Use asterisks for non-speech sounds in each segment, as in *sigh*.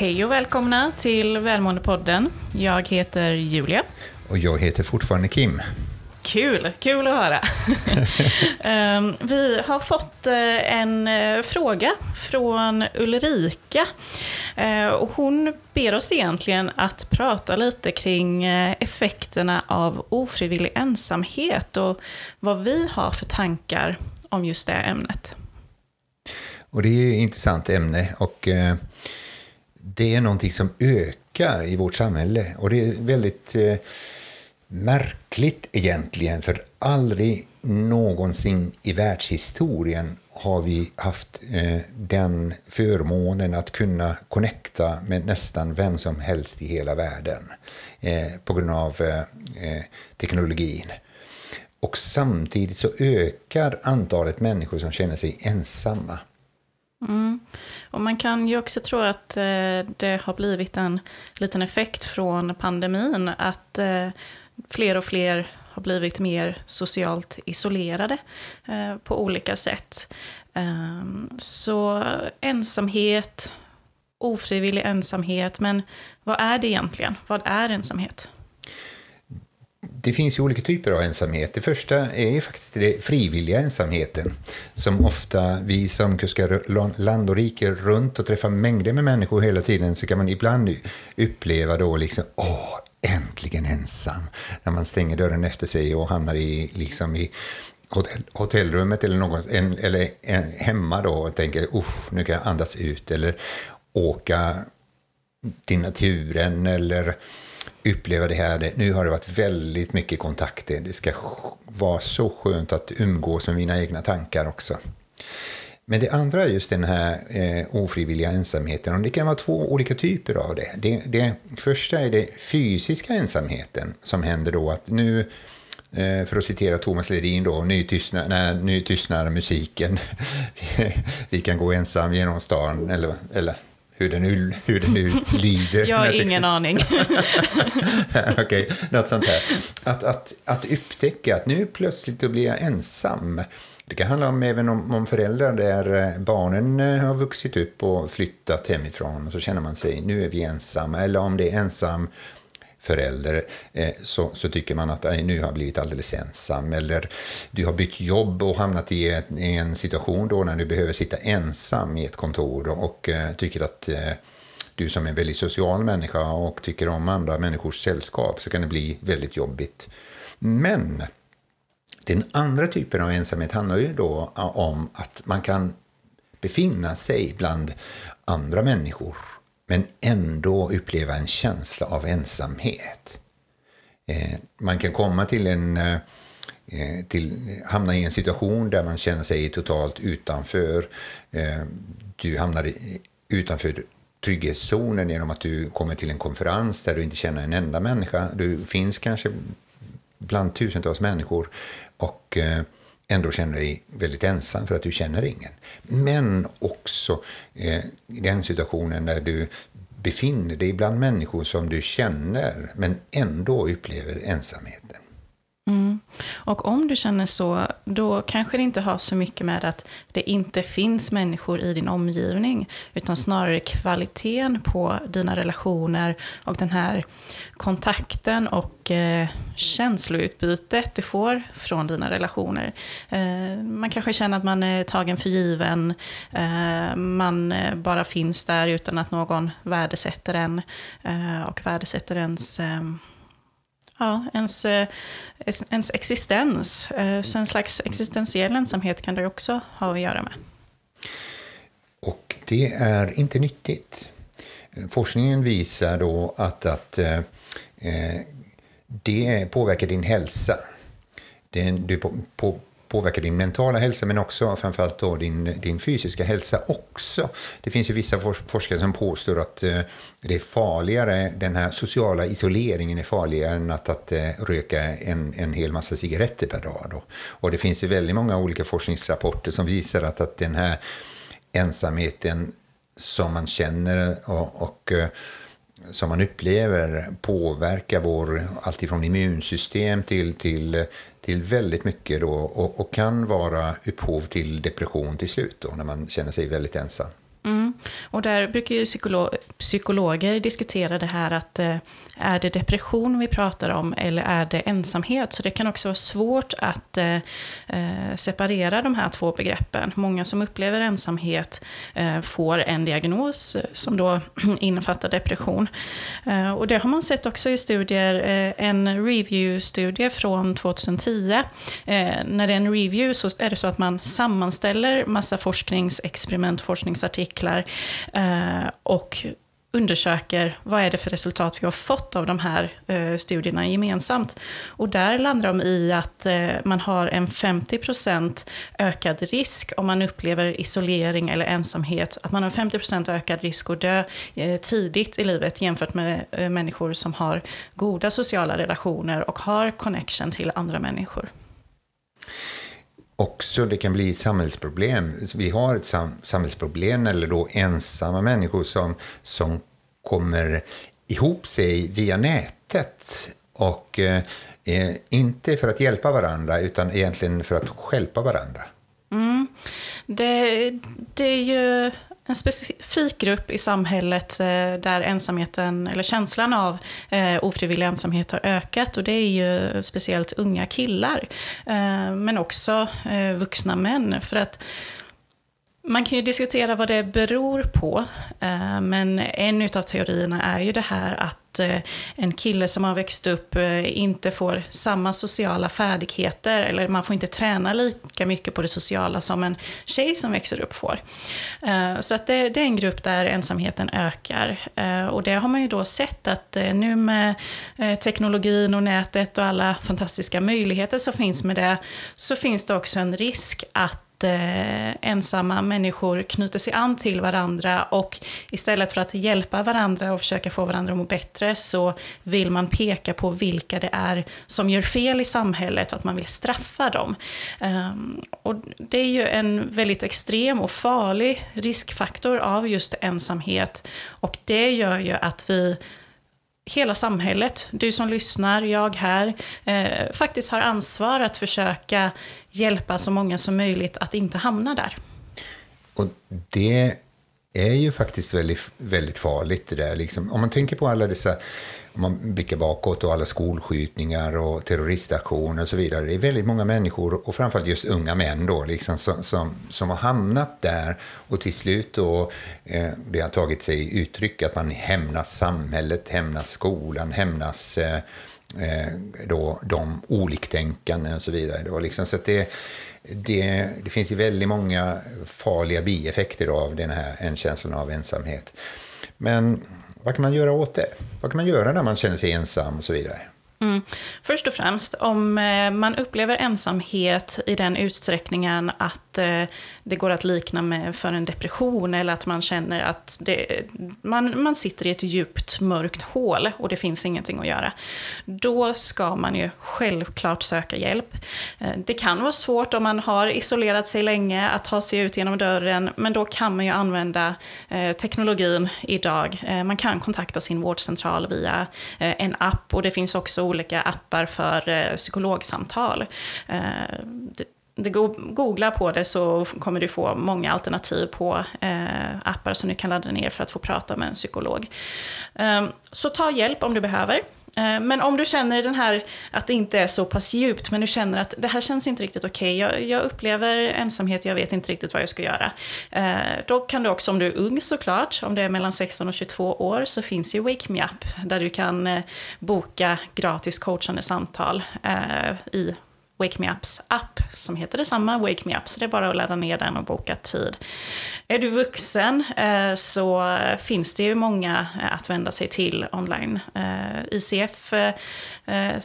Hej och välkomna till Välmåendepodden. Jag heter Julia. Och jag heter fortfarande Kim. Kul, kul att höra. *laughs* Ehm, vi har fått eh, en eh, fråga från Ulrika. Eh, och hon ber oss egentligen att prata lite kring effekterna av ofrivillig ensamhet och vad vi har för tankar om just det ämnet. Och det är ett intressant ämne och det är någonting som ökar i vårt samhälle och det är väldigt eh, märkligt egentligen, för aldrig någonsin i världshistorien har vi haft eh, den förmånen att kunna connecta med nästan vem som helst i hela världen eh, på grund av eh, eh teknologin. Och samtidigt så ökar antalet människor som känner sig ensamma. Mm. Och man kan ju också tro att eh, det har blivit en liten effekt från pandemin. Att eh, fler och fler har blivit mer socialt isolerade eh, på olika sätt. Eh, så ensamhet, ofrivillig ensamhet, men vad är det egentligen? Vad är ensamhet? Det finns ju olika typer av ensamhet. Det första är ju faktiskt den frivilliga ensamheten som ofta vi som kuskar land och rike runt och träffar mängder med människor hela tiden så kan man ibland uppleva då liksom åh, äntligen ensam. När man stänger dörren efter sig och hamnar i, liksom i hotell, hotellrummet eller, någon, en, eller en, hemma då och tänker nu kan jag andas ut. Eller åka till naturen eller uppleva det här. Nu har det varit väldigt mycket kontakter. Det ska vara så skönt att umgås med mina egna tankar också. Men det andra är just den här eh, ofrivilliga ensamheten. Och det kan vara två olika typer av det. det. Det första är det fysiska ensamheten som händer då att nu eh, för att citera Thomas Ledin då, nu tystnar, nej, nu tystnar musiken. *laughs* Vi kan gå ensam genom stan, eller, eller hur det nu, hur det nu lyder. Jag har ingen aning. *laughs* Okej, okay, något sånt här. Att, att, att upptäcka att nu plötsligt blir jag ensam. Det kan handla om även om, om föräldrar där eh, barnen eh, har vuxit upp och flyttat hemifrån och så känner man sig, nu är vi ensamma. Eller om det är ensam förälder eh, så, så tycker man att nu har jag blivit alldeles ensam. Eller du har bytt jobb och hamnat i, ett, i en situation då när du behöver sitta ensam i ett kontor och eh, tycker att eh, du som är en väldigt social människa och tycker om andra människors sällskap så kan det bli väldigt jobbigt. Men den andra typen av ensamhet handlar ju då om att man kan befinna sig bland andra människor men ändå uppleva en känsla av ensamhet. Eh, man kan komma till en eh, eh, till, hamna i en situation där man känner sig totalt utanför. Eh, du hamnar utanför trygghetszonen genom att du kommer till en konferens där du inte känner en enda människa. Du finns kanske bland tusentals människor och eh, ändå känner dig väldigt ensam för att du känner ingen. Men också eh, i den situationen där du befinner dig bland människor som du känner men ändå upplever ensamheten. Mm. Och om du känner så, då kanske det inte har så mycket med att det inte finns människor i din omgivning, utan snarare kvaliteten på dina relationer och den här kontakten och eh, känsloutbytet du får från dina relationer. Eh, man kanske känner att man är tagen för given, eh, man eh, bara finns där utan att någon värdesätter en eh, och värdesätter ens eh, ja, ens, eh, ens existens. Eh, så en slags existentiell ensamhet kan det också ha att göra med. Och det är inte nyttigt. Forskningen visar då att, att eh, det påverkar din hälsa. Det, du på, på, påverkar din mentala hälsa men också framförallt då din, din fysiska hälsa också. Det finns ju vissa forskare som påstår att eh, det är farligare, den här sociala isoleringen är farligare än att, att eh, röka en, en hel massa cigaretter per dag. Då. Och det finns ju väldigt många olika forskningsrapporter som visar att, att den här ensamheten som man känner och, och eh, som man upplever påverkar vår, alltifrån immunsystem till, till till väldigt mycket då, och, och, kan vara upphov till depression till slut då, när man känner sig väldigt ensam. Och där brukar ju psykolo psykologer diskutera det här att eh, är det depression vi pratar om eller är det ensamhet? Så det kan också vara svårt att eh, eh separera de här två begreppen. Många som upplever ensamhet eh, får en diagnos eh, som då *clears throat* innefattar depression. Eh, och det har man sett också i studier, eh, en review-studie från 2010. Eh, när det är en review så är det så att man sammanställer massa forskningsexperiment, forskningsartiklar Eh, och undersöker vad är det för resultat vi har fått av de här eh, studierna gemensamt. Och där landar de i att eh, man har en 50% ökad risk om man upplever isolering eller ensamhet. Att man har 50% ökad risk att dö eh, tidigt i livet jämfört med eh, människor som har goda sociala relationer och har connection till andra människor också det kan bli samhällsproblem. Vi har ett sam samhällsproblem, eller då ensamma människor som, som kommer ihop sig via nätet. Och eh, eh inte för att hjälpa varandra, utan egentligen för att skälpa varandra. Mm. Det, det är ju en specifik grupp i samhället eh, där ensamheten, eller känslan av eh, ofrivillig ensamhet har ökat. Och det är ju speciellt unga killar, eh, men också vuxna män. För att man kan ju diskutera vad det beror på, eh, men en av teorierna är ju det här att eh, en kille som har växt upp eh, inte får samma sociala färdigheter, eller man får inte träna lika mycket på det sociala som en tjej som växer upp får. Så att det, det är en grupp där ensamheten ökar. Och det har man ju då sett att nu med teknologin och nätet och alla fantastiska möjligheter som finns med det, så finns det också en risk att eh, ensamma människor knyter sig an till varandra och istället för att hjälpa varandra och försöka få varandra att må bättre så vill man peka på vilka det är som gör fel i samhället och att man vill straffa dem. Um, och det är ju en väldigt extrem och farlig riskfaktor av just ensamhet och det gör ju att vi hela samhället, du som lyssnar, jag här, eh, faktiskt har ansvar att försöka hjälpa så många som möjligt att inte hamna där. Och det är ju faktiskt väldigt, väldigt farligt det där. Liksom. Om man tänker på alla dessa om man blickar bakåt och alla skolskjutningar och terroristaktioner och så vidare. Det är väldigt många människor, och framförallt just unga män då, liksom, som, som, som har hamnat där och till slut då, eh, det har tagit sig uttryck att man hämnas samhället, hämnas skolan, hämnas eh, eh, då, de oliktänkande och så vidare. Då, liksom. Så det, det, det, finns ju väldigt många farliga bieffekter av den här en känslan av ensamhet. Men vad kan man göra åt det? Vad kan man göra när man känner sig ensam och så vidare? Mm. Först och främst, om eh, man upplever ensamhet i den utsträckningen att eh, det går att likna med för en depression eller att man känner att det, man, man sitter i ett djupt mörkt hål och det finns ingenting att göra. Då ska man ju självklart söka hjälp. Eh, det kan vara svårt om man har isolerat sig länge att ta sig ut genom dörren, men då kan man ju använda teknologin idag. Man kan kontakta sin vårdcentral via en app och det finns också olika appar för eh, psykologsamtal. Eh, googla på det så kommer du få många alternativ på eh, appar som du kan ladda ner för att få prata med en psykolog. så ta hjälp om du behöver. Eh, men om du känner den här, att det inte är så pass djupt, men du känner att det här känns inte riktigt okej, okay. jag, jag, upplever ensamhet, jag vet inte riktigt vad jag ska göra. Eh, då kan du också, om du är ung såklart, om det är mellan 16 och 22 år, så finns ju Wake Me Up, där du kan eh, boka gratis coachande samtal i Wake Me Ups app som heter detsamma, Wake Me Up. Så det är bara att ladda ner den och boka tid. Är du vuxen eh, så finns det ju många eh, att vända sig till online. Eh, ICF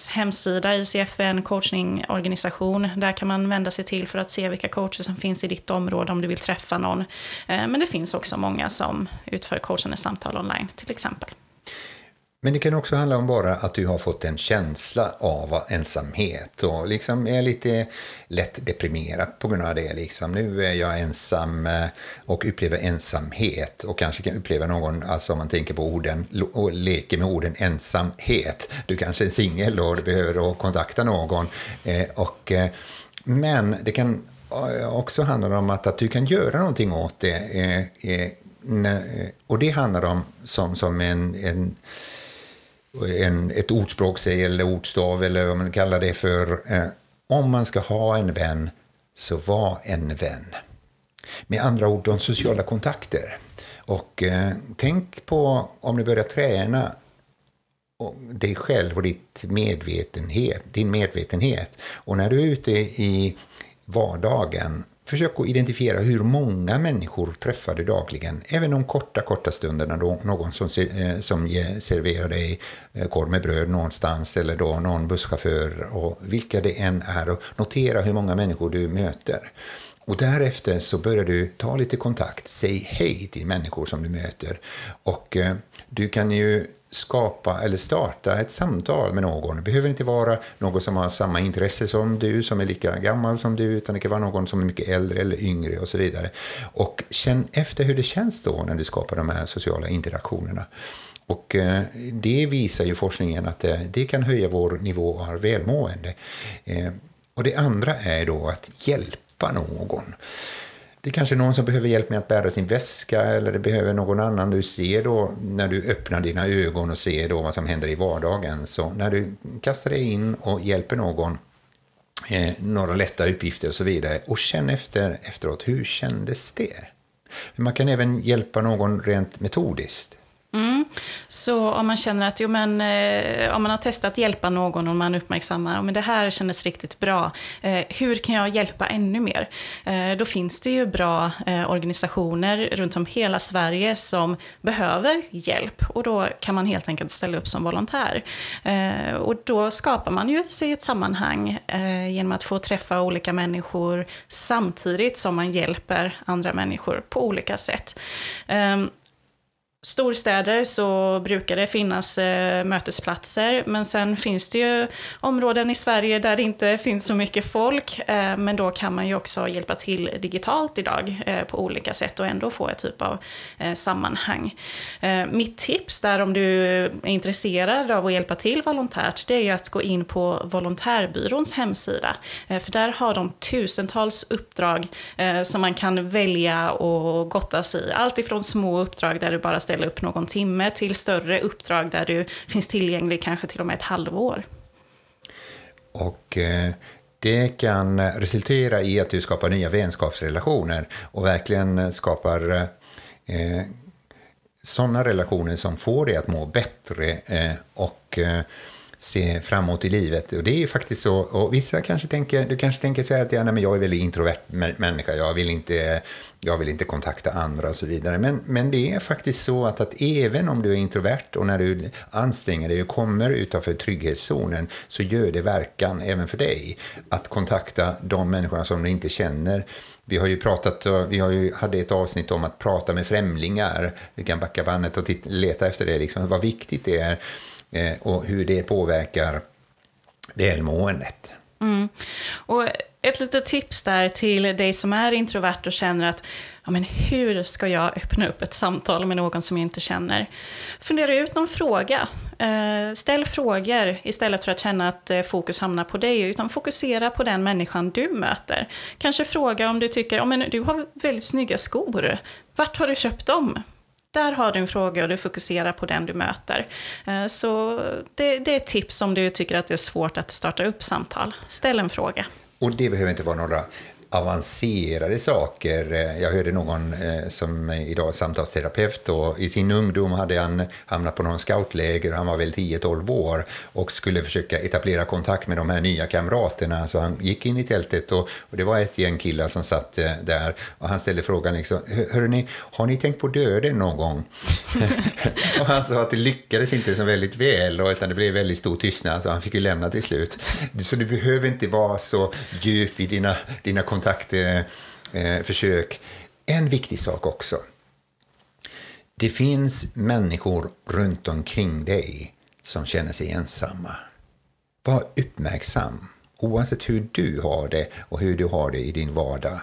hemsida, ICF är en coachingorganisation. Där kan man vända sig till för att se vilka coacher som finns i ditt område om du vill träffa någon. Men det finns också många som utför coachande samtal online till exempel. Men det kan också handla om bara att du har fått en känsla av ensamhet och liksom är lite lätt deprimerad på grund av det. Liksom. Nu är jag ensam eh, och upplever ensamhet och kanske kan uppleva någon, alltså om man tänker på orden och leker med orden ensamhet. Du kanske är singel och du behöver kontakta någon. Eh, och, eh, men det kan också handla om att, att du kan göra någonting åt det och det handlar om som, som en, en, en, ett ordspråk säger, eller ordstav, eller vad man kallar det för. Eh, om man ska ha en vän, så var en vän. Med andra ord, de sociala kontakter. Och eh, tänk på om du börjar träna dig själv och ditt medvetenhet, din medvetenhet. Och när du är ute i vardagen, försök att identifiera hur många människor träffar du dagligen. Även de korta, korta stunderna då någon som, eh, som serverar dig eh, korv med bröd någonstans eller då någon busschaufför och vilka det än är. Och notera hur många människor du möter. Och därefter så börjar du ta lite kontakt, säg hej till människor som du möter. Och eh, du kan ju skapa eller starta ett samtal med någon. Det behöver inte vara någon som har samma intresse som du, som är lika gammal som du, utan det kan vara någon som är mycket äldre eller yngre och så vidare. Och känn efter hur det känns då när du skapar de här sociala interaktionerna. Och eh, det visar ju forskningen att eh, det, kan höja vår nivå av välmående. Eh, och det andra är då att hjälpa någon. Det är kanske någon som behöver hjälp med att bära sin väska eller det behöver någon annan du ser då när du öppnar dina ögon och ser då vad som händer i vardagen. Så när du kastar dig in och hjälper någon eh, några lätta uppgifter och så vidare och känn efter efteråt, hur kändes det? Man kan även hjälpa någon rent metodiskt. Mm. Så om man känner att jo, men, eh, om man har testat att hjälpa någon och man uppmärksammar att det här kändes riktigt bra, eh, hur kan jag hjälpa ännu mer? Eh, då finns det ju bra eh, organisationer runt om hela Sverige som behöver hjälp och då kan man helt enkelt ställa upp som volontär. Eh, och då skapar man ju sig ett sammanhang eh, genom att få träffa olika människor samtidigt som man hjälper andra människor på olika sätt. Ehm, Storstäder så brukar det finnas eh, mötesplatser, men sen finns det ju områden i Sverige där det inte finns så mycket folk, eh, men då kan man ju också hjälpa till digitalt idag eh, på olika sätt och ändå få ett typ av eh, sammanhang. Eh, mitt tips där om du är intresserad av att hjälpa till volontärt, det är ju att gå in på Volontärbyråns hemsida, eh, för där har de tusentals uppdrag eh, som man kan välja och gotta sig i. Allt ifrån små uppdrag där du bara ställer ställa upp någon timme till större uppdrag där du finns tillgänglig kanske till och med ett halvår. Och eh, det kan resultera i att du skapar nya vänskapsrelationer och verkligen skapar eh, sådana relationer som får dig att må bättre eh, och eh, se framåt i livet. Och det är faktiskt så, och vissa kanske tänker, du kanske tänker så här att ja, nej, men jag är väldigt introvert människa, jag vill inte, jag vill inte kontakta andra och så vidare. Men, men det är faktiskt så att, att även om du är introvert och när du anstränger dig och kommer utanför trygghetszonen så gör det verkan även för dig att kontakta de människorna som du inte känner. Vi har ju pratat, vi har ju, hade ett avsnitt om att prata med främlingar. Vi kan backa bandet och titta, leta efter det, liksom, vad viktigt det är Eh, och hur det påverkar välmåendet. Mm. Och ett litet tips där till dig som är introvert och känner att ja, men hur ska jag öppna upp ett samtal med någon som jag inte känner? Fundera ut någon fråga. Eh, ställ frågor istället för att känna att eh, fokus hamnar på dig, utan fokusera på den människan du möter. Kanske fråga om du tycker, ja, men du har väldigt snygga skor. Vart har du köpt dem? Där har du en fråga och du fokuserar på den du möter. Eh, så det, det är ett tips om du tycker att det är svårt att starta upp samtal. Ställ en fråga. Och det behöver inte vara några avancerade saker. Eh, jag hörde någon eh, som idag är samtalsterapeut och i sin ungdom hade han hamnat på någon scoutläger, och han var väl 10-12 år och skulle försöka etablera kontakt med de här nya kamraterna. Så han gick in i tältet och, och det var ett gäng killar som satt eh, där och han ställde frågan liksom, hörni, har ni tänkt på döden någon gång? *laughs* och han sa att det lyckades inte så väldigt väl och utan det blev väldigt stor tystnad så han fick ju lämna till slut. Så du behöver inte vara så djup i dina, dina kontakter kontaktförsök. Eh, eh, en viktig sak också. Det finns människor runt omkring dig som känner sig ensamma. Var uppmärksam, oavsett hur du har det och hur du har det i din vardag.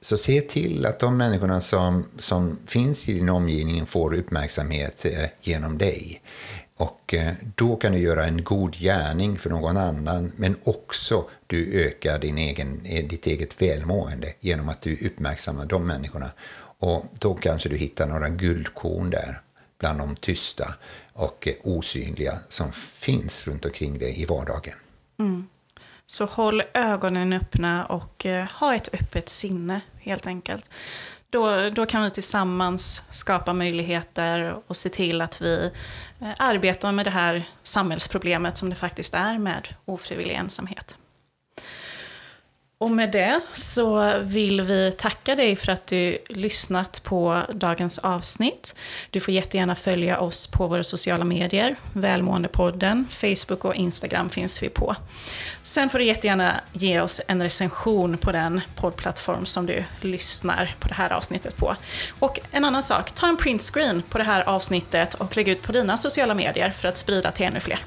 Så se till att de människorna som, som finns i din omgivning får uppmärksamhet eh, genom dig. Och eh, då kan du göra en god gärning för någon annan, men också du ökar din egen, eh, ditt eget välmående genom att du uppmärksammar de människorna. Och då kanske du hittar några guldkorn där bland de tysta och eh, osynliga som finns runt omkring dig i vardagen. Mm. Så håll ögonen öppna och ha ett öppet sinne helt enkelt. Då, då kan vi tillsammans skapa möjligheter och se till att vi eh, arbetar med det här samhällsproblemet som det faktiskt är med ofrivillig ensamhet. Och med det så vill vi tacka dig för att du lyssnat på dagens avsnitt. Du får jättegärna följa oss på våra sociala medier. Välmåendepodden, Facebook och Instagram finns vi på. Sen får du jättegärna ge oss en recension på den poddplattform som du lyssnar på det här avsnittet på. Och en annan sak, ta en printscreen på det här avsnittet och lägg ut på dina sociala medier för att sprida till ännu fler.